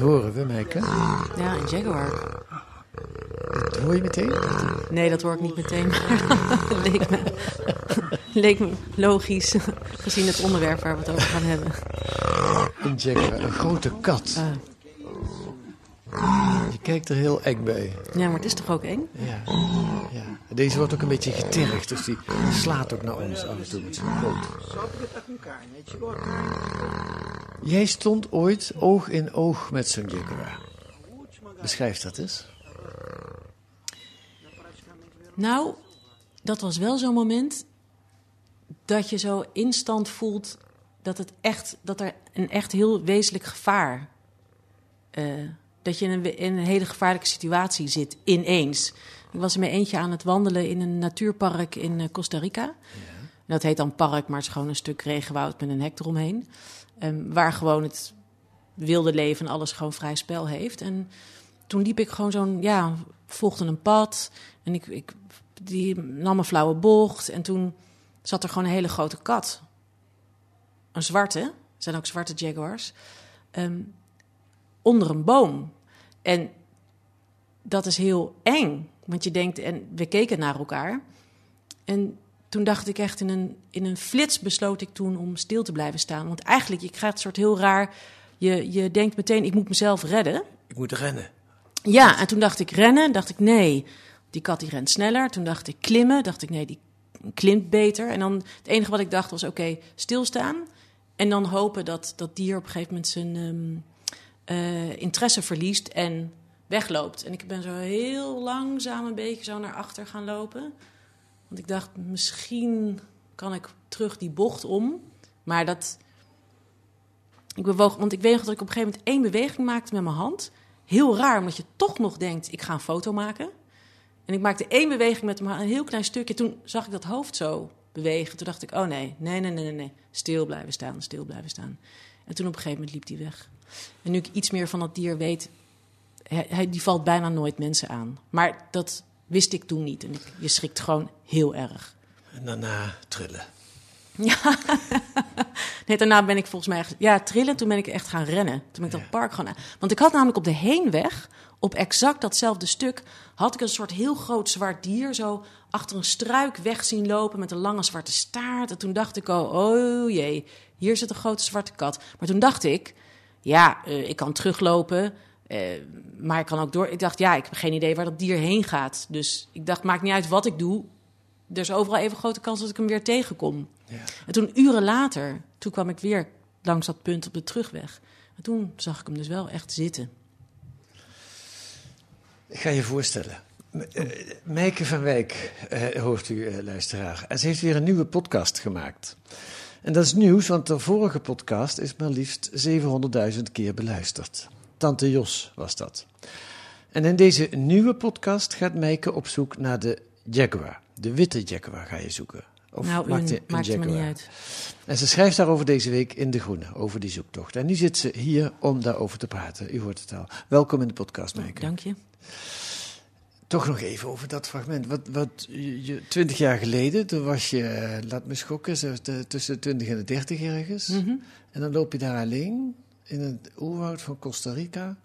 Horen we, Meike? Ja, een jaguar. Dat hoor je meteen? Nee, dat hoor ik niet meteen. Maar leek, me, leek me logisch, gezien het onderwerp waar we het over gaan hebben. Een jaguar, een grote kat. Je kijkt er heel eng bij. ja, maar het is toch ook eng? Ja, ja. Deze wordt ook een beetje getergd, dus die slaat ook naar ons af en toe met zijn poot. Jij stond ooit oog in oog met zo'n jaguar. Beschrijf dat eens. Nou, dat was wel zo'n moment dat je zo instant voelt dat, het echt, dat er een echt heel wezenlijk gevaar... eh, dat je in een, in een hele gevaarlijke situatie zit, ineens. Ik was er met eentje aan het wandelen in een natuurpark in eh, Costa Rica. Dat heet dan park, maar het is gewoon een stuk regenwoud met een hek eromheen. Ehm, waar gewoon het wilde leven en alles gewoon vrij spel heeft. En toen liep ik gewoon zo'n, ja, volgde een pad. En ik, ik die nam een flauwe bocht. En toen zat er gewoon een hele grote kat. Een zwarte, zijn ook zwarte jaguars. ehm, onder een boom. En dat is heel eng. Want je denkt, en we keken naar elkaar. En toen dacht ik echt, in een, in een flits besloot ik toen om stil te blijven staan. Want eigenlijk, je krijgt een soort heel raar... Je, je denkt meteen, ik moet mezelf redden. Ik moet rennen. Ja, en toen dacht ik rennen. Dacht ik nee, die kat die rent sneller. Toen dacht ik klimmen. Dacht ik nee, die klimt beter. En dan het enige wat ik dacht was oké, stilstaan. En dan hopen dat dat dier op een gegeven moment zijn ehm, eh, interesse verliest en wegloopt. En ik ben zo heel langzaam een beetje zo naar achter gaan lopen. Want ik dacht, misschien kan ik terug die bocht om. Maar dat... Ik bewoog, want ik weet nog dat ik op een gegeven moment één beweging maakte met mijn hand. Heel raar, omdat je toch nog denkt, ik ga een foto maken. En ik maakte één beweging met mijn hand, een heel klein stukje. Toen zag ik dat hoofd zo bewegen. Toen dacht ik, oh nee, nee, nee, nee, nee. Stil blijven staan, stil blijven staan. En toen op een gegeven moment liep hij weg. En nu ik iets meer van dat dier weet, hij- die valt bijna nooit mensen aan. Maar dat wist ik toen niet. En ik, je schrikt gewoon heel erg. En daarna trillen. Ja. nee, daarna ben ik volgens mij echt... Ja, trillen, toen ben ik echt gaan rennen. Toen ben ik dat park gaan... aan- Want ik had namelijk op de heenweg, op exact datzelfde stuk... had ik een soort heel groot zwart dier zo achter een struik weg zien lopen... met een lange zwarte staart. En toen dacht ik al, oh jee, hier zit een grote zwarte kat. Maar toen dacht ik, ja, eh, ik kan teruglopen... eh, maar ik kan ook door. Ik dacht, ja, ik heb geen idee waar dat dier heen gaat. Dus ik dacht, maakt niet uit wat ik doe. Er is overal even grote kans dat ik hem weer tegenkom. En toen uren later, toen kwam ik weer langs dat punt op de terugweg. En toen zag ik hem dus wel echt zitten. Ik ga je voorstellen. Eh, Meike van Wijk eh, hoort u, luisteraar. En ze heeft weer een nieuwe podcast gemaakt. En dat is nieuws, want de vorige podcast is maar liefst 700.000 keer beluisterd. Tante Jos was dat. En in deze nieuwe podcast gaat Meike op zoek naar de Jaguar. De witte Jaguar ga je zoeken. Of nou, maakt een, maakt me niet uit. En ze schrijft daarover deze week in De Groene, over die zoektocht. En nu zit ze hier om daarover te praten. U hoort het al. Welkom in de podcast, Meike. Dank je. Toch nog even over dat fragment. Wat, wat je, twintig jaar geleden, toen was je, eh, laat me schokken, tussen de twintig en de dertig ergens. Mhm. En dan loop je daar alleen in het oerwoud van Costa Rica.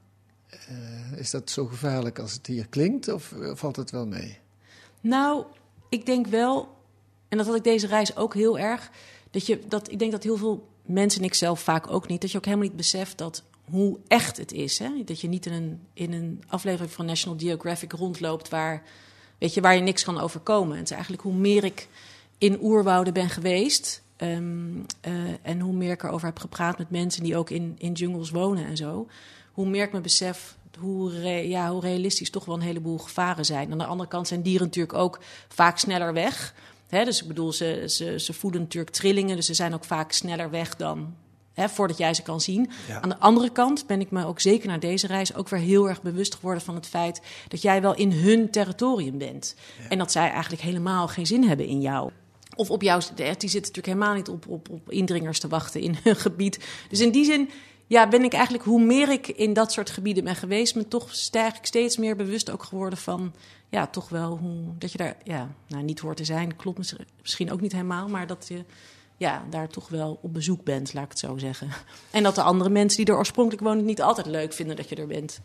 Eh, is dat zo gevaarlijk als het hier klinkt, of eh, valt het wel mee? Nou, ik denk wel En dat had ik deze reis ook heel erg. Dat je, dat, ik denk dat heel veel mensen, en ik zelf vaak ook niet, dat je ook helemaal niet beseft dat hoe echt het is. Hè? Dat je niet in een, in een aflevering van National Geographic rondloopt waar, weet je, waar je niks kan overkomen. Het is eigenlijk hoe meer ik in oerwouden ben geweest. Ehm, eh, en hoe meer ik erover heb gepraat met mensen die ook in, in jungles wonen en zo. Hoe meer ik me besef hoe, re- ja, hoe realistisch toch wel een heleboel gevaren zijn. Aan de andere kant zijn dieren natuurlijk ook vaak sneller weg. Hè, dus ik bedoel, ze, ze, ze voeden natuurlijk trillingen, dus ze zijn ook vaak sneller weg dan hè, voordat jij ze kan zien. Ja. Aan de andere kant ben ik me ook zeker na deze reis ook weer heel erg bewust geworden van het feit dat jij wel in hun territorium bent. En dat zij eigenlijk helemaal geen zin hebben in jou. Of op jou, die zitten natuurlijk helemaal niet op, op, op indringers te wachten in hun gebied. Dus in die zin ja, ben ik eigenlijk, hoe meer ik in dat soort gebieden ben geweest, me toch steeds meer bewust ook geworden van, ja, toch wel hoe, dat je daar, ja, nou, niet hoort te zijn, klopt mis- misschien ook niet helemaal, maar dat je, ja, daar toch wel op bezoek bent, laat ik het zo zeggen. En dat de andere mensen die er oorspronkelijk wonen het niet altijd leuk vinden dat je er bent.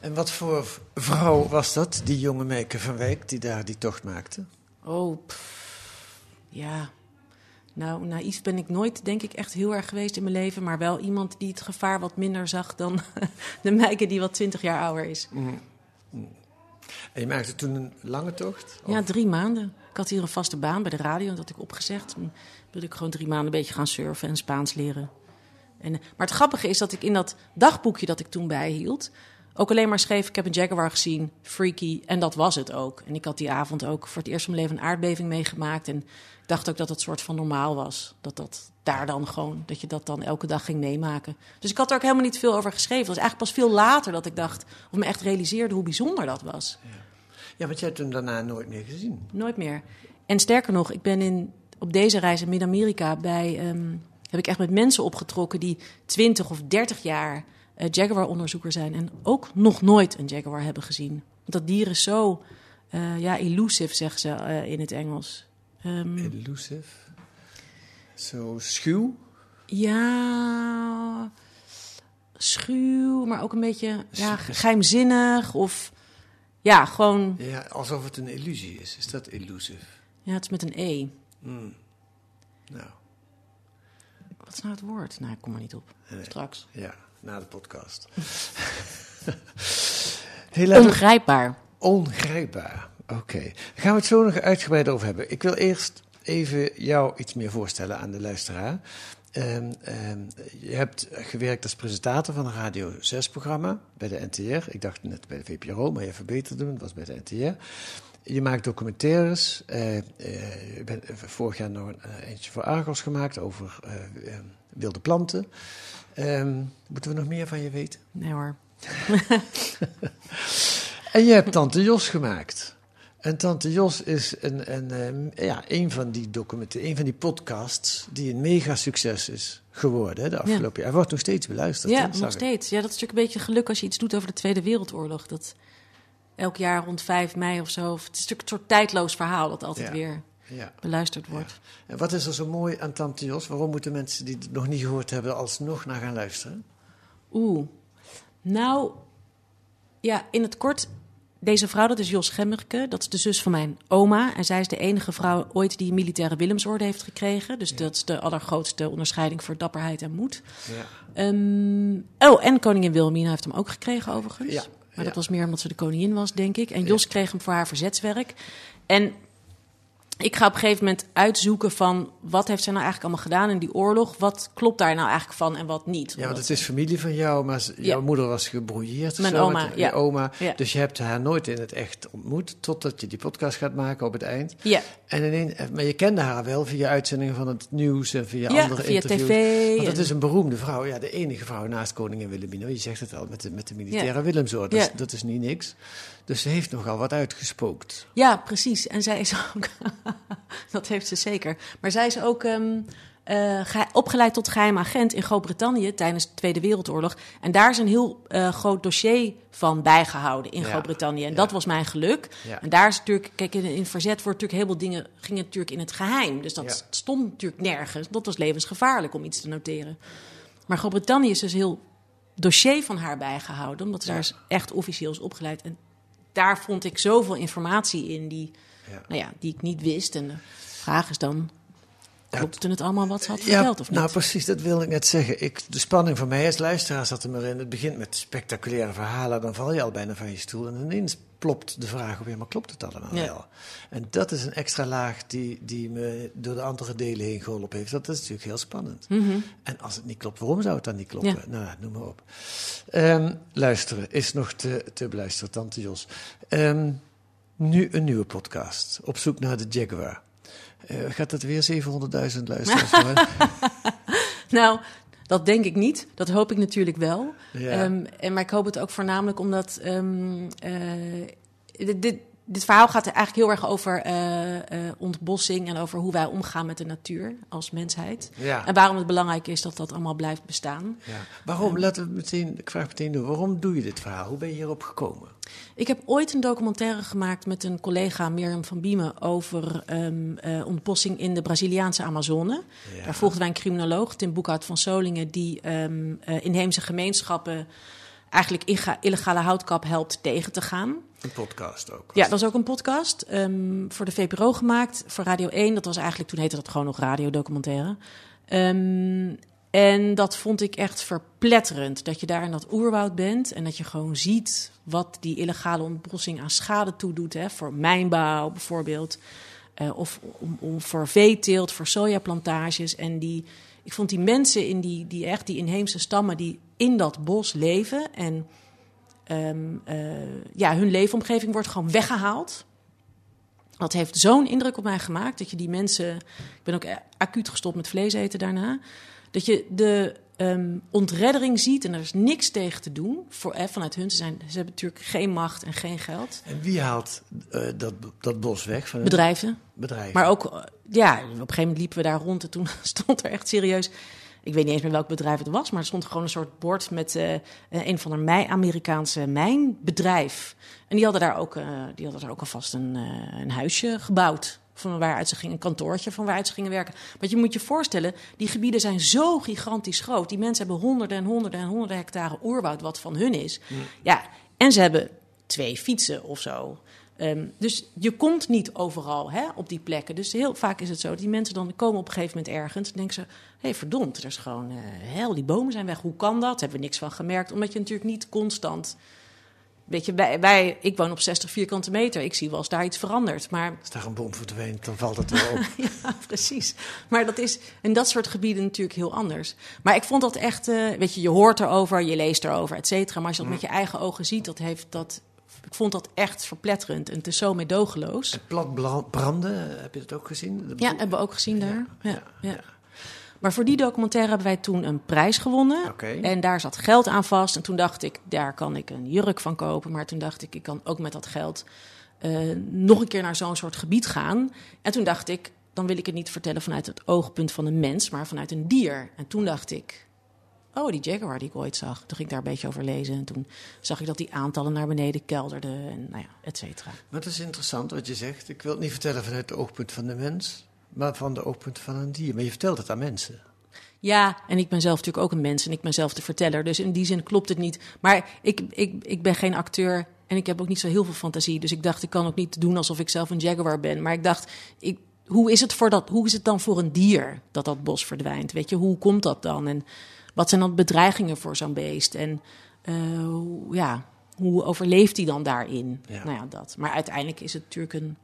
En wat voor vrouw was dat, die jonge Meike van Wijk, die daar die tocht maakte? Oh, pff, ja. Nou, naïef ben ik nooit, denk ik, echt heel erg geweest in mijn leven. Maar wel iemand die het gevaar wat minder zag dan de meike die wat twintig jaar ouder is. En je maakte toen een lange tocht? Ja, drie maanden. Ik had hier een vaste baan bij de radio, dat had ik opgezegd. Toen wilde ik gewoon drie maanden een beetje gaan surfen en Spaans leren. En, eh, maar het grappige is dat ik in dat dagboekje dat ik toen bijhield... ook alleen maar schreef, ik heb een jaguar gezien, freaky, en dat was het ook. En ik had die avond ook voor het eerst van mijn leven een aardbeving meegemaakt... en ik dacht ook dat het soort van normaal was. Dat dat daar dan gewoon, dat je dat dan elke dag ging meemaken. Dus ik had er ook helemaal niet veel over geschreven. Het was eigenlijk pas veel later dat ik dacht, of me echt realiseerde hoe bijzonder dat was. Ja, want jij hebt hem daarna nooit meer gezien. Nooit meer. En sterker nog, ik ben in, op deze reis in Midden-Amerika bij. ehm, heb ik echt met mensen opgetrokken die 20 of 30 jaar Jaguar-onderzoeker zijn. En ook nog nooit een Jaguar hebben gezien. Want dat dier is zo. eh, ja, elusive, zeggen ze eh, in het Engels. Ehm, Elusive. Zo schuw. ja. Schuw, maar ook een beetje ja, geheimzinnig. Of ja, gewoon. Ja, alsof het een illusie is. Is dat elusive? Ja, het is met een E. Nou, Wat is nou het woord? Nou, ik kom er niet op. Straks. ja, na de podcast. Ongrijpbaar. ongrijpbaar. Oké, daar gaan we het zo nog uitgebreid over hebben. Ik wil eerst even jou iets meer voorstellen aan de luisteraar. Ehm, ehm, je hebt gewerkt als presentator van een Radio 6-programma bij de NTR. Ik dacht net bij de VPRO, maar je verbeterde me, het was bij de NTR. Je maakt documentaires. eh, eh, je bent vorig jaar nog een eh, eentje voor Argos gemaakt over eh, eh, wilde planten. Ehm, moeten we nog meer van je weten? Nee hoor. En je hebt Tante Jos gemaakt. En Tante Jos is een, een, ehm, ja, een van die documenten, een van die podcasts die een mega succes is geworden hè, de afgelopen jaar. Hij wordt nog steeds beluisterd. Ja, nog steeds. Ja, dat is natuurlijk een beetje geluk als je iets doet over de Tweede Wereldoorlog. Dat elk jaar rond 5 mei of zo. of Het is natuurlijk een soort tijdloos verhaal dat altijd Ja. weer Ja. beluisterd wordt. En wat is er zo mooi aan Tante Jos? Waarom moeten mensen die het nog niet gehoord hebben alsnog naar gaan luisteren? Oeh. Nou, ja, in het kort. Deze vrouw, dat is Jos Gemmerke. Dat is de zus van mijn oma. En zij is de enige vrouw ooit die militaire Willemsorde heeft gekregen. Dus dat is de allergrootste onderscheiding voor dapperheid en moed. Ja. Ehm, oh, en koningin Wilhelmina heeft hem ook gekregen overigens. Ja, Maar dat was meer omdat ze de koningin was, denk ik. En Jos kreeg hem voor haar verzetswerk. En ik ga op een gegeven moment uitzoeken van... wat heeft zij nou eigenlijk allemaal gedaan in die oorlog? Wat klopt daar nou eigenlijk van en wat niet? Ja, want het is familie van jou, maar jouw moeder was gebrouilleerd. of Mijn zo, oma, met ja. oma. Ja. Dus je hebt haar nooit in het echt ontmoet, totdat je die podcast gaat maken op het eind. Ja, En ineens, maar je kende haar wel via uitzendingen van het nieuws en via andere via interviews. tv Want en- is een beroemde vrouw, ja, de enige vrouw naast koningin Wilhelmina. Je zegt het al, met de, met de militaire Ja. Willemsorde. Dat, dat is niet niks. Dus ze heeft nogal wat uitgespookt. ja, precies. En zij is ook... dat heeft ze zeker. Maar zij is ook... ehm, eh, ge- opgeleid tot geheim agent in Groot-Brittannië tijdens de Tweede Wereldoorlog. En daar is een heel eh, groot dossier van bijgehouden in Ja, Groot-Brittannië. En ja. dat was mijn geluk. Ja. En daar is natuurlijk, kijk, in, in verzet wordt natuurlijk heel veel dingen gingen natuurlijk in het geheim. Dus dat stond natuurlijk nergens. Dat was levensgevaarlijk om iets te noteren. Maar Groot-Brittannië is dus heel dossier van haar bijgehouden, omdat ze daar is echt officieel is opgeleid. En daar vond ik zoveel informatie in die, Ja. nou ja, die ik niet wist. En, eh, Vraag is dan, Ja, klopte het allemaal wat ze had Ja, verteld of niet? nou precies, dat wilde ik net zeggen. Ik, de spanning van mij als luisteraar zat er maar in. Het begint met spectaculaire verhalen, dan val je al bijna van je stoel. En ineens plopt de vraag ja, maar klopt het allemaal Ja. wel? En dat is een extra laag die, die me door de andere delen heen geholpen heeft. Dat is natuurlijk heel spannend. En als het niet klopt, waarom zou het dan niet kloppen? Mhm. Ja. Nou, noem maar op. Ehm, luisteren is nog te, te beluisteren, tante Jos. Ehm, nu een nieuwe podcast, op zoek naar de Jaguar. Eh, gaat dat weer 700.000 luisteraars? Nou, dat denk ik niet. Dat hoop ik natuurlijk wel. Ja. Ehm, en, maar ik hoop het ook voornamelijk omdat... dit, dit, dit verhaal gaat er eigenlijk heel erg over eh, eh, ontbossing... en over hoe wij omgaan met de natuur als mensheid. Ja. En waarom het belangrijk is dat dat allemaal blijft bestaan. Ja. Waarom, laten we meteen, ik vraag meteen door, waarom doe je dit verhaal? Hoe ben je hierop gekomen? Ik heb ooit een documentaire gemaakt met een collega, Mirjam van Biemen, over ehm, eh, ontbossing in de Braziliaanse Amazone. Ja. Daar volgden wij een criminoloog, Tim Boekhout van Solingen, die ehm, eh, inheemse gemeenschappen eigenlijk illega- illegale houtkap helpt tegen te gaan. Een podcast ook. Ja, dat is ook een podcast ehm, voor de VPRO gemaakt, voor Radio 1. Dat was eigenlijk, toen heette dat gewoon nog radiodocumentaire. Ehm en dat vond ik echt verpletterend. Dat je daar in dat oerwoud bent en dat je gewoon ziet wat die illegale ontbossing aan schade toedoet. Hè, voor mijnbouw bijvoorbeeld. Eh, of om, om voor veeteelt, voor sojaplantages. En die, ik vond die mensen in die, die echt die inheemse stammen die in dat bos leven. En ehm, eh, ja, hun leefomgeving wordt gewoon weggehaald. Dat heeft zo'n indruk op mij gemaakt dat je die mensen. Ik ben ook eh, acuut gestopt met vlees eten daarna. Dat je de ehm, ontreddering ziet en er is niks tegen te doen. Voor, eh, vanuit hun. Ze, zijn, ze hebben natuurlijk geen macht en geen geld. En wie haalt eh, dat, dat bos weg? Van Bedrijven. bedrijf? Maar ook, ja, op een gegeven moment liepen we daar rond en toen stond er echt serieus. Ik weet niet eens meer welk bedrijf het was, maar er stond gewoon een soort bord met eh, eh, een van de mij Amerikaanse mijnbedrijf. En die hadden daar ook, eh, die hadden daar ook alvast een, een huisje gebouwd. Van waaruit ze gingen, een kantoortje van waaruit ze gingen werken. Want je moet je voorstellen, die gebieden zijn zo gigantisch groot. Die mensen hebben honderden en honderden en honderden hectare oerwoud, wat van hun is. Ja, en ze hebben twee fietsen of zo. Ehm, dus je komt niet overal hè, op die plekken. Dus heel vaak is het zo dat die mensen dan komen op een gegeven moment ergens. en denken ze: hé, hey, verdomd, er is gewoon. eh hel, die bomen zijn weg. Hoe kan dat? Hebben we niks van gemerkt. Omdat je natuurlijk niet constant. Weet je, wij, wij, ik woon op 60 vierkante meter. Ik zie wel eens daar iets verandert. Maar Als daar een bom verdwijnt, dan valt het wel op. ja, precies. Maar dat is in dat soort gebieden natuurlijk heel anders. Maar ik vond dat echt, eh, weet je, je hoort erover, je leest erover, et cetera. Maar als je dat met je eigen ogen ziet, dat heeft dat. Ik vond dat echt verpletterend en het is zo meedogenloos. Plat bla- branden, heb je dat ook gezien? De Ja, hebben we ook gezien daar. Ja, ja, ja, ja. Maar voor die documentaire hebben wij toen een prijs gewonnen. En daar zat geld aan vast. En toen dacht ik, daar kan ik een jurk van kopen. Maar toen dacht ik, ik kan ook met dat geld eh, nog een keer naar zo'n soort gebied gaan. En toen dacht ik, dan wil ik het niet vertellen vanuit het oogpunt van een mens, maar vanuit een dier. En toen dacht ik, oh, die jaguar die ik ooit zag. Toen ging ik daar een beetje over lezen. En toen zag ik dat die aantallen naar beneden kelderden. En nou ja, et cetera. Maar het is interessant wat je zegt. Ik wil het niet vertellen vanuit het oogpunt van de mens, maar van de oogpunt van een dier. Maar je vertelt het aan mensen. Ja, en ik ben zelf natuurlijk ook een mens en ik ben zelf de verteller. Dus in die zin klopt het niet. Maar ik, ik, ik ben geen acteur en ik heb ook niet zo heel veel fantasie. Dus ik dacht, ik kan ook niet doen alsof ik zelf een jaguar ben. Maar ik dacht, ik, hoe, is het voor dat, hoe is het dan voor een dier dat dat bos verdwijnt? Weet je, hoe komt dat dan? En wat zijn dan bedreigingen voor zo'n beest? En eh, hoe- ja, hoe overleeft hij dan daarin? Ja. Nou ja, dat. Maar uiteindelijk is het natuurlijk een,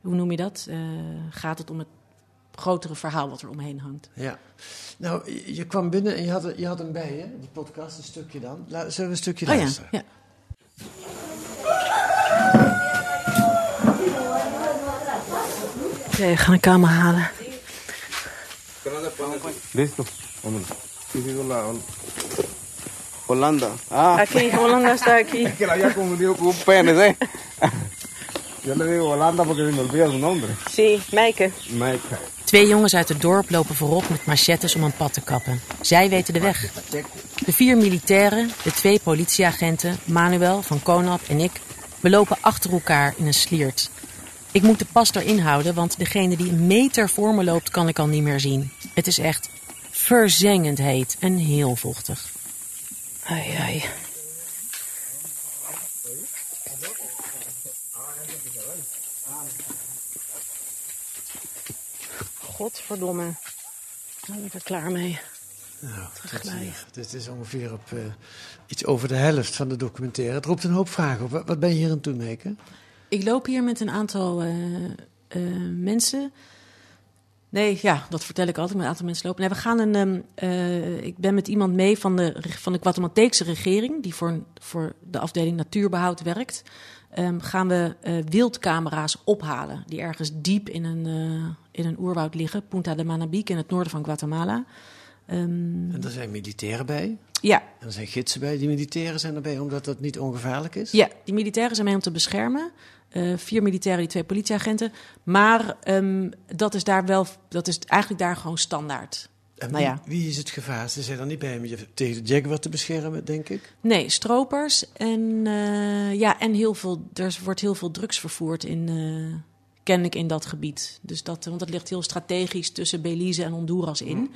hoe noem je dat? Eh, gaat het om het grotere verhaal wat er omheen hangt. Ja. Nou, je, kwam binnen en je had, je had hem bij je, die podcast, een stukje dan. La, zullen we een stukje Oh ja, luisteren? ja. Oké, we gaan een kamer halen. Listo. Sí, sí, hola, hola. Holanda. Ah, Aquí, Holanda está aquí. es que la había confundido con un PNC. Yo le digo Holanda porque me olvida su nombre. Sí, Meike. Mike. Twee jongens uit het dorp lopen voorop met machettes om een pad te kappen. Zij weten de weg. De vier militairen, de twee politieagenten, Manuel van Konap en ik, we lopen achter elkaar in een sliert. Ik moet de pas erin houden, want degene die een meter voor me loopt, kan ik al niet meer zien. Het is echt verzengend heet en heel vochtig. Ai, ai. godverdomme. Dan ben ik er klaar mee. Nou, eh, dit is ongeveer op eh, iets over de helft van de documentaire. Het roept een hoop vragen op. Wat, wat ben je hier aan het doen? Ik loop hier met een aantal eh, eh, mensen. Nee, ja, dat vertel ik altijd met een aantal mensen lopen. Nee, we gaan een. ehm, eh, ik ben met iemand mee van de, van de Guatemalteekse regering, die voor, voor de afdeling natuurbehoud werkt. Ehm, gaan we eh, wildcamera's ophalen die ergens diep in een, eh, in een oerwoud liggen. Punta de Manabique in het noorden van Guatemala. Ehm, En er zijn militairen bij. ja, En er zijn gidsen bij. Die militairen zijn erbij omdat dat niet ongevaarlijk is. Ja, die militairen zijn mee om te beschermen. Eh, vier militairen, die twee politieagenten. Maar ehm, dat is daar wel, dat is eigenlijk daar gewoon standaard. En Nou wie, ja. wie is het gevaar? Ze zijn er niet bij om je tegen de jaguar te beschermen, denk ik. Nee, stropers en, eh, ja, en heel veel, er wordt heel veel drugs vervoerd in, eh kennelijk in dat gebied. Dus dat, want dat ligt heel strategisch tussen Belize en Honduras in.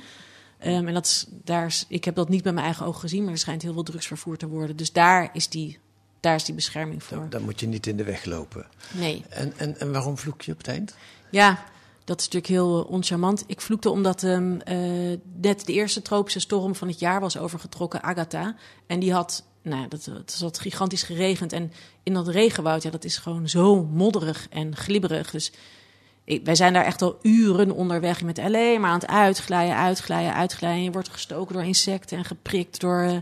Ehm, en dat is, daar is, ik heb dat niet met mijn eigen ogen gezien, maar er schijnt heel veel drugs vervoerd te worden. Dus daar is die, daar is die bescherming voor. Dan, dan moet je niet in de weg lopen. Nee. En, en, en waarom vloek je op het eind? Ja, dat is natuurlijk heel uh, oncharmant. Ik vloekte omdat ehm, eh, net de eerste tropische storm van het jaar was overgetrokken, Agatha. En die had, nou, ja, dat, het had gigantisch geregend. En in dat regenwoud, ja, dat is gewoon zo modderig en glibberig. Dus ik, wij zijn daar echt al uren onderweg met alleen maar aan het uitglijden, uitglijden, uitglijden. Je wordt gestoken door insecten en geprikt door, eh,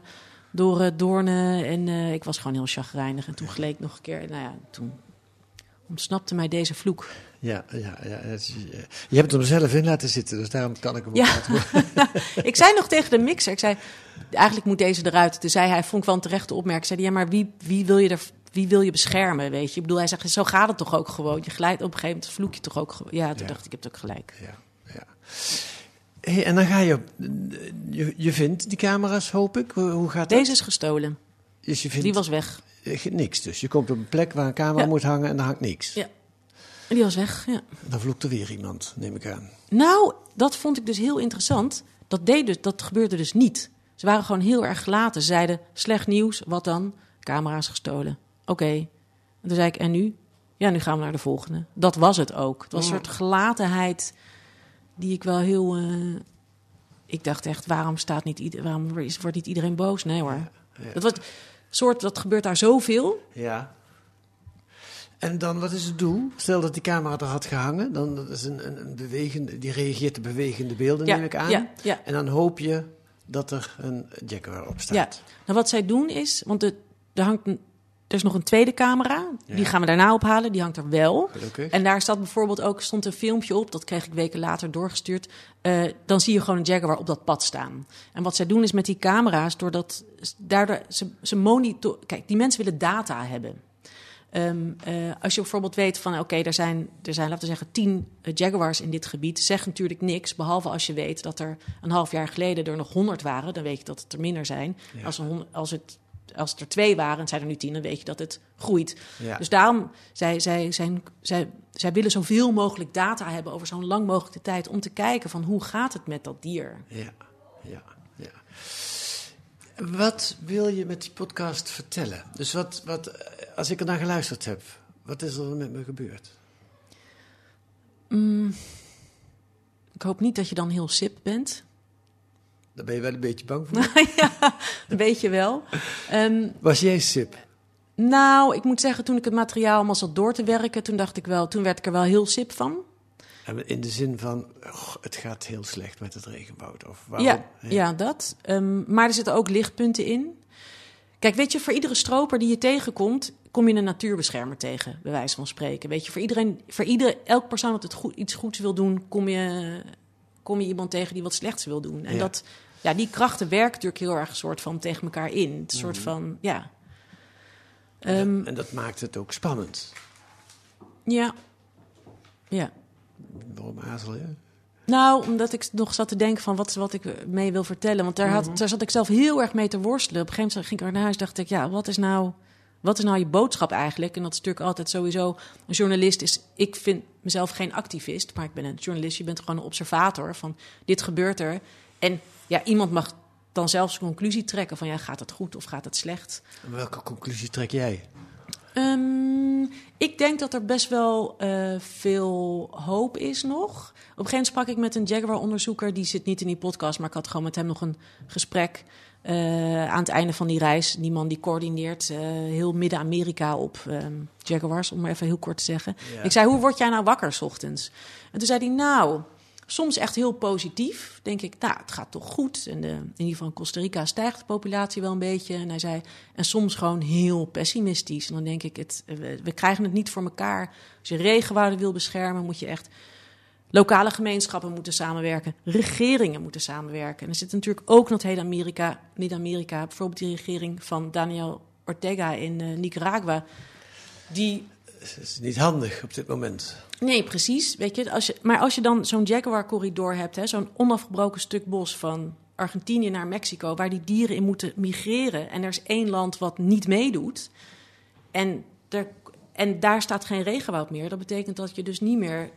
door eh, doornen. En eh, ik was gewoon heel chagrijnig. En toen gleed ik nog een keer, nou ja, toen ontsnapte mij deze vloek. Ja, ja, ja. eh, je hebt hem zelf in laten zitten, dus daarom kan ik hem Ja. ik zei nog tegen de mixer, ik zei, eigenlijk moet deze eruit. Toen zei hij, vond ik wel een terechte opmerking. Zei hij, ja, maar wie, wie, wil je er, wie wil je beschermen, weet je? Ik bedoel, hij zegt, zo gaat het toch ook gewoon. Je glijdt op een gegeven moment, vloek je toch ook gewoon. Ja, toen Ja. dacht ik, ik heb het ook gelijk. Ja, ja. Hey, en dan ga je, je... Je vindt die camera's, hoop ik. Hoe, hoe gaat dat? Deze is gestolen. Dus je vindt Die was weg. eh, niks dus. Je komt op een plek waar een camera Ja. moet hangen en daar hangt niks. Ja. Die was weg, ja. Dan vloekt er weer iemand, neem ik aan. Nou, dat vond ik dus heel interessant. Dat, deed dus, dat gebeurde dus niet. Ze waren gewoon heel erg gelaten. Ze zeiden, slecht nieuws, wat dan? Camera's gestolen. Oké. En toen zei ik, en nu? Ja, nu gaan we naar de volgende. Dat was het ook. Het was een soort gelatenheid die ik wel heel... eh, ik dacht echt, waarom, staat niet ieder, waarom wordt niet iedereen boos? Nee hoor. ja. Dat, was, soort, dat gebeurt daar zoveel. Ja. En dan, wat is het doel? Stel dat die camera er had gehangen, dan dat is een, een, een bewegende, die reageert op bewegende beelden, Ja, neem ik aan. ja, ja. En dan hoop je dat er een Jaguar op staat. Ja. Nou, wat zij doen is, want de, er, hangt een, er is nog een tweede camera. Die gaan we daarna ophalen. Die hangt er wel. Gelukkig. En daar staat bijvoorbeeld ook stond een filmpje op. Dat kreeg ik weken later doorgestuurd. Eh, dan zie je gewoon een Jaguar op dat pad staan. En wat zij doen is met die camera's, doordat daardoor ze, ze monitor. Kijk, die mensen willen data hebben. Ehm, eh, als je bijvoorbeeld weet van oké, er, zijn, er zijn, laten we zeggen, tien eh, Jaguars in dit gebied, zegt natuurlijk niks. Behalve als je weet dat er een half jaar geleden er nog honderd waren, dan weet je dat het er minder zijn. Ja. Als, hon- als, het, als er twee waren en zijn er nu tien, dan weet je dat het groeit. Ja. Dus daarom, zij, zij, zijn, zij, zij willen zoveel mogelijk data hebben over zo'n lang mogelijke tijd om te kijken van hoe gaat het met dat dier. Ja, ja, ja. Wat wil je met die podcast vertellen? Dus wat, wat, als ik er naar geluisterd heb, wat is er met me gebeurd? Ik hoop niet dat je dan heel sip bent. Daar ben je wel een beetje bang voor. ja, een beetje wel. Ehm, Was jij sip? Nou, ik moet zeggen, toen ik het materiaal allemaal zat door te werken, toen dacht ik wel, toen werd ik er wel heel sip van. In de zin van, "Och, het gaat heel slecht met het regenwoud. Of waarom? Ja, ja, dat. Ehm, maar er zitten ook lichtpunten in. Kijk, weet je, voor iedere stroper die je tegenkomt, kom je een natuurbeschermer tegen, bij wijze van spreken. Weet je, voor iedereen, voor ieder, elk persoon dat het goed, iets goeds wil doen, kom je, kom je iemand tegen die wat slechts wil doen. En Ja. dat, ja, die krachten werken natuurlijk heel erg soort van tegen elkaar in. Een Mhm. soort van, ja. En, Ehm, dat, en dat maakt het ook spannend. ja. Ja. Waarom azel je? Nou, omdat ik nog zat te denken van wat wat ik mee wil vertellen. Want daar, had, daar zat ik zelf heel erg mee te worstelen. Op een gegeven moment ging ik naar huis dacht ik, ja, wat is nou, wat is nou je boodschap eigenlijk? En dat is natuurlijk altijd sowieso, een journalist is, ik vind mezelf geen activist, maar ik ben een journalist. Je bent gewoon een observator van dit gebeurt er. En ja, iemand mag dan zelfs een conclusie trekken van ja, gaat het goed of gaat het slecht? En welke conclusie trek jij? Ehm, ik denk dat er best wel eh, veel hoop is nog. Op een gegeven moment sprak ik met een Jaguar-onderzoeker. Die zit niet in die podcast, maar ik had gewoon met hem nog een gesprek. eh, aan het einde van die reis. Die man die coördineert eh, heel Midden-Amerika op ehm, Jaguars, om maar even heel kort te zeggen. Ja. Ik zei, hoe word jij nou wakker 's ochtends? En toen zei hij, nou, soms echt heel positief. Denk ik, nou, het gaat toch goed. En de, in ieder geval in Costa Rica stijgt de populatie wel een beetje. En hij zei, en soms gewoon heel pessimistisch. En dan denk ik, het, we, we krijgen het niet voor elkaar. Als je regenwouden wil beschermen, moet je echt... Lokale gemeenschappen moeten samenwerken, regeringen moeten samenwerken. En er zit natuurlijk ook nog heel Amerika, Midden-Amerika, bijvoorbeeld die regering van Daniel Ortega in eh, Nicaragua. Die Het is niet handig op dit moment. Nee, precies. Weet je, als je, maar als je dan zo'n Jaguar-corridor hebt, hè, zo'n onafgebroken stuk bos van Argentinië naar Mexico, waar die dieren in moeten migreren, en er is één land wat niet meedoet, en, er, en daar staat geen regenwoud meer, dat betekent dat je dus niet meer,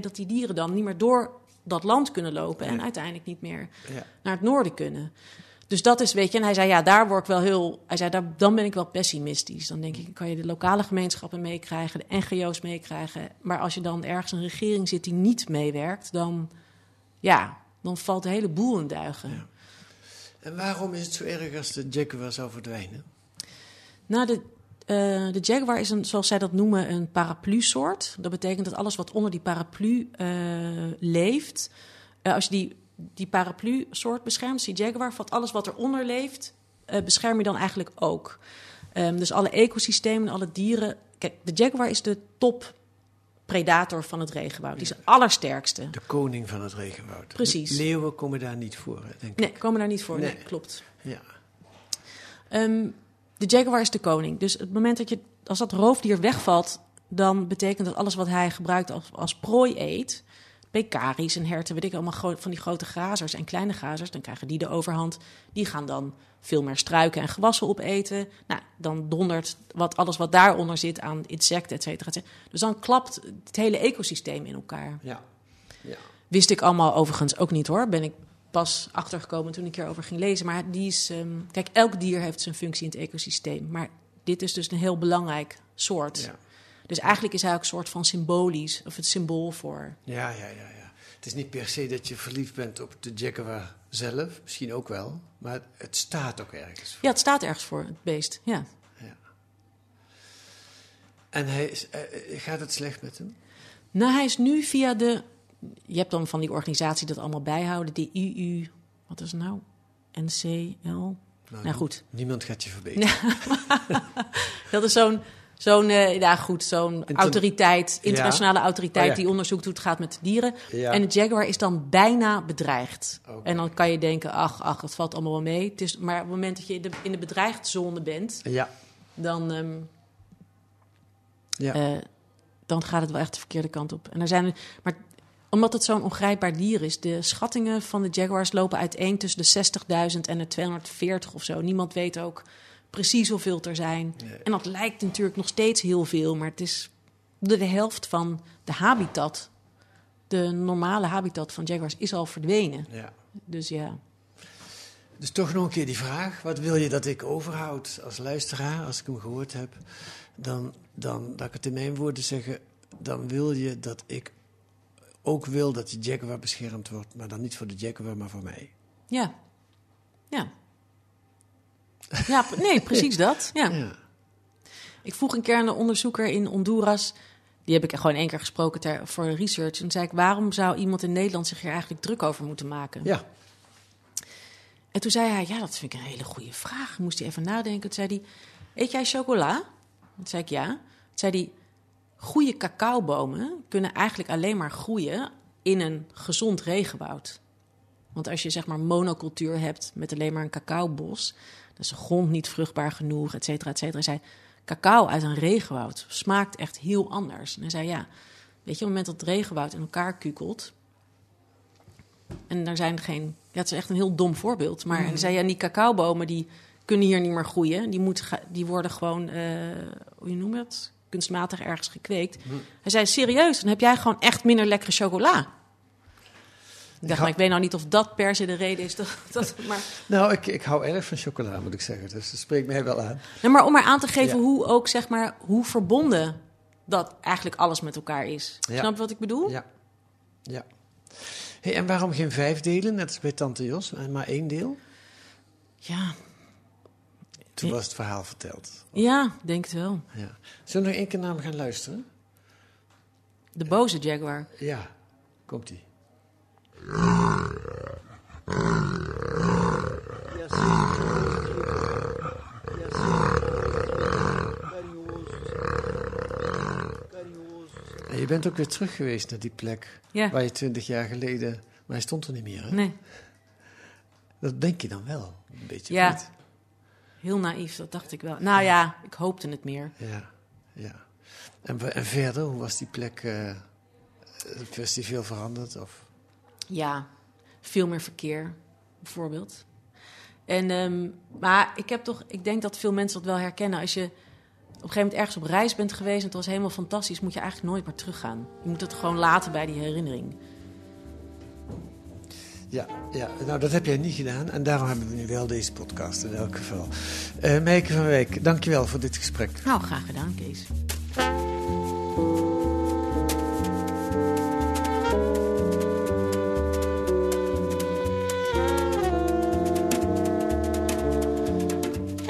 dat die dieren dan niet meer door dat land kunnen lopen en uiteindelijk niet meer Ja. naar het noorden kunnen. Dus dat is, weet je, en hij zei, ja, daar word ik wel heel, hij zei, daar, dan ben ik wel pessimistisch. Dan denk ik, kan je de lokale gemeenschappen meekrijgen, de NGO's meekrijgen. Maar als je dan ergens een regering zit die niet meewerkt, dan, ja, dan valt de hele boel in duigen. En waarom is het zo erg als de Jaguar zou verdwijnen? Nou, de, eh, de jaguar is, een, zoals zij dat noemen, een paraplu-soort. Dat betekent dat alles wat onder die paraplu eh, leeft, eh, als je die, die paraplu-soort beschermt, die jaguar, valt alles wat eronder leeft, eh, bescherm je dan eigenlijk ook. Ehm, dus alle ecosystemen, alle dieren. Kijk, de jaguar is de top predator van het regenwoud. Die is de allersterkste. De koning van het regenwoud. Precies. Leeuwen komen daar niet voor, denk Nee, ik. komen daar niet voor. Nee, Nee. klopt. Ja. Ehm, de jaguar is de koning. Dus het moment dat je, als dat roofdier wegvalt, dan betekent dat alles wat hij gebruikt als, als prooi eet, pekaris en herten, weet ik allemaal van die grote grazers en kleine grazers, dan krijgen die de overhand. Die gaan dan veel meer struiken en gewassen opeten. Nou, dan dondert wat, alles wat daaronder zit aan insecten, et cetera, et cetera. Dus dan klapt het hele ecosysteem in elkaar. Ja. ja. Wist ik allemaal overigens ook niet hoor. Ben ik pas achtergekomen toen ik erover ging lezen. Maar die is. ehm, kijk, elk dier heeft zijn functie in het ecosysteem. Maar dit is dus een heel belangrijk soort. Ja. Dus eigenlijk is hij ook een soort van symbolisch, of het symbool voor. Ja, ja, ja, ja. Het is niet per se dat je verliefd bent op de Jaguar zelf, misschien ook wel, maar het staat ook ergens. Ja, het staat ergens voor, het beest. Ja. En hij is, eh, eh, gaat het slecht met hem? Nou, hij is nu via de. Je hebt dan van die organisatie dat allemaal bijhouden, die EU. Wat is het nou? NCL. Nou goed, Niemand gaat je verbeteren. Dat is zo'n, zo'n eh, ja goed, zo'n Inter- autoriteit, internationale autoriteit Oh ja. die onderzoekt hoe het gaat met dieren. En de jaguar is dan bijna bedreigd. En dan kan je denken, ach, ach, het valt allemaal wel mee. Het is, maar op het moment dat je in de, in de bedreigdzone bent, Ja. dan, ehm, Ja. eh, dan gaat het wel echt de verkeerde kant op. En er zijn, maar omdat het zo'n ongrijpbaar dier is, de schattingen van de jaguars lopen uiteen tussen de 60.000 en de 240 of zo. Niemand weet ook precies hoeveel er zijn. Nee. En dat lijkt natuurlijk nog steeds heel veel, maar het is de, de helft van de habitat. De normale habitat van jaguars is al verdwenen. ja. Dus ja. Dus toch nog een keer die vraag: wat wil je dat ik overhoud als luisteraar, als ik hem gehoord heb? Dan, dan laat ik het in mijn woorden zeggen: dan wil je dat ik ook wil dat die Jaguar beschermd wordt, maar dan niet voor de Jaguar, maar voor mij. Ja. Ja. Ja, nee, precies dat. Ja. Ja. Ik vroeg een keer aan een onderzoeker in Honduras. Die heb ik gewoon één keer gesproken ter, voor research. En zei ik, waarom zou iemand in Nederland zich hier eigenlijk druk over moeten maken? ja. En toen zei hij, ja, dat vind ik een hele goede vraag. Moest hij even nadenken. Toen zei hij, eet jij chocola? Toen zei ik, ja. Toen zei hij, goede cacaobomen kunnen eigenlijk alleen maar groeien in een gezond regenwoud. Want als je zeg maar monocultuur hebt met alleen maar een cacaobos, is de grond niet vruchtbaar genoeg, et cetera, et cetera. Hij zei, cacao uit een regenwoud smaakt echt heel anders. En hij zei, ja, weet je, op het moment dat het regenwoud in elkaar kukelt, en er zijn geen. Ja, het is echt een heel dom voorbeeld. Maar hij zei ja, die cacaobomen die kunnen hier niet meer groeien. Die, moeten die worden gewoon, eh, hoe je noemt het? Kunstmatig ergens gekweekt. Hij zei serieus, dan heb jij gewoon echt minder lekkere chocola. Ik dacht, maar ik weet nou niet of dat per se de reden is. Dat, dat, maar, Nou, ik, ik hou erg van chocola, moet ik zeggen. Dus dat spreekt mij wel aan. nou, maar om maar aan te geven Ja. hoe ook, zeg maar, hoe verbonden dat eigenlijk alles met elkaar is. Ja. Snap je wat ik bedoel? Ja. ja. Hey, en waarom geen vijf delen, net als bij Tante Jos, en maar één deel? Ja, Toen was het verhaal verteld. ja denk het wel. Ja. Zullen we nog één keer naar hem gaan luisteren? De boze Jaguar. Ja, komt-ie. En je bent ook weer terug geweest naar die plek Ja. waar je twintig jaar geleden... Maar hij stond er niet meer, hè? Nee, Dat denk je dan wel, een beetje. Ja. heel naïef, dat dacht ik wel. Nou ja, ik hoopte het meer. Ja, ja. En, verder, hoe was die plek? eh was die veel veranderd? Of? Ja, veel meer verkeer, bijvoorbeeld. En, ehm, maar ik heb toch, ik denk dat veel mensen dat wel herkennen. Als je op een gegeven moment ergens op reis bent geweest en het was helemaal fantastisch, moet je eigenlijk nooit meer teruggaan. Je moet het gewoon laten bij die herinnering. Ja, ja, nou dat heb jij niet gedaan en daarom hebben we nu wel deze podcast in elk geval. Eh Meike van Wijk, dankjewel voor dit gesprek. Nou, graag gedaan, Kees.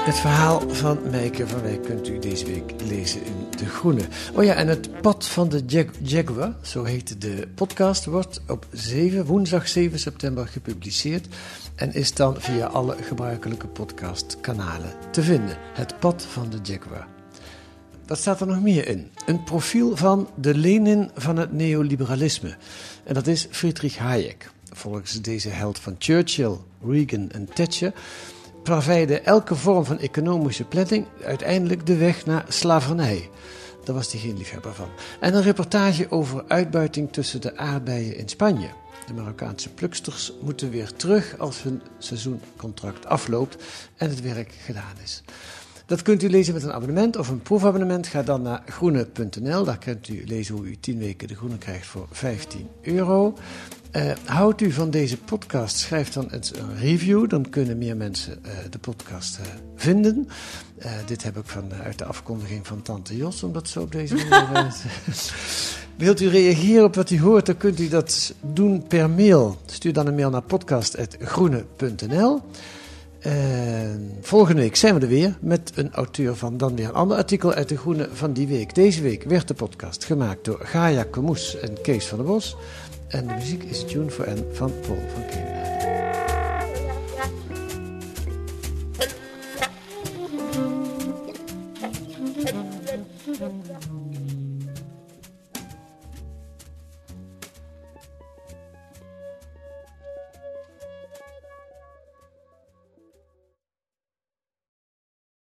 Het verhaal van Meike van Wijk kunt u deze week lezen in De Groene. Oh ja, en het pad van de Jag- Jaguar, zo heet de podcast, wordt op 7, woensdag 7 september gepubliceerd en is dan via alle gebruikelijke podcastkanalen te vinden. Het pad van de Jaguar. Wat staat er nog meer in? Een profiel van de Lenin van het neoliberalisme. En dat is Friedrich Hayek. Volgens deze held van Churchill, Reagan en Thatcher plaveide elke vorm van economische planning uiteindelijk de weg naar slavernij. Daar was hij geen liefhebber van. En een reportage over uitbuiting tussen de aardbeien in Spanje. De Marokkaanse pluksters moeten weer terug als hun seizoencontract afloopt en het werk gedaan is. Dat kunt u lezen met een abonnement of een proefabonnement. Ga dan naar groene.nl. Daar kunt u lezen hoe u 10 weken de groene krijgt voor 15 euro. Eh, houdt u van deze podcast? Schrijf dan eens een review. Dan kunnen meer mensen eh, de podcast eh, vinden. Dit heb ik van, eh, uit de afkondiging van Tante Jos, omdat zo op deze manier. Wilt u reageren op wat u hoort, dan kunt u dat doen per mail. Stuur dan een mail naar podcast.groene.nl. En volgende week zijn we er weer met een auteur van dan weer een ander artikel uit de Groene van die week. Deze week werd de podcast gemaakt door Gaia Komoes en Kees van der Bos. En de muziek is Tune for N van Paul van Keunen.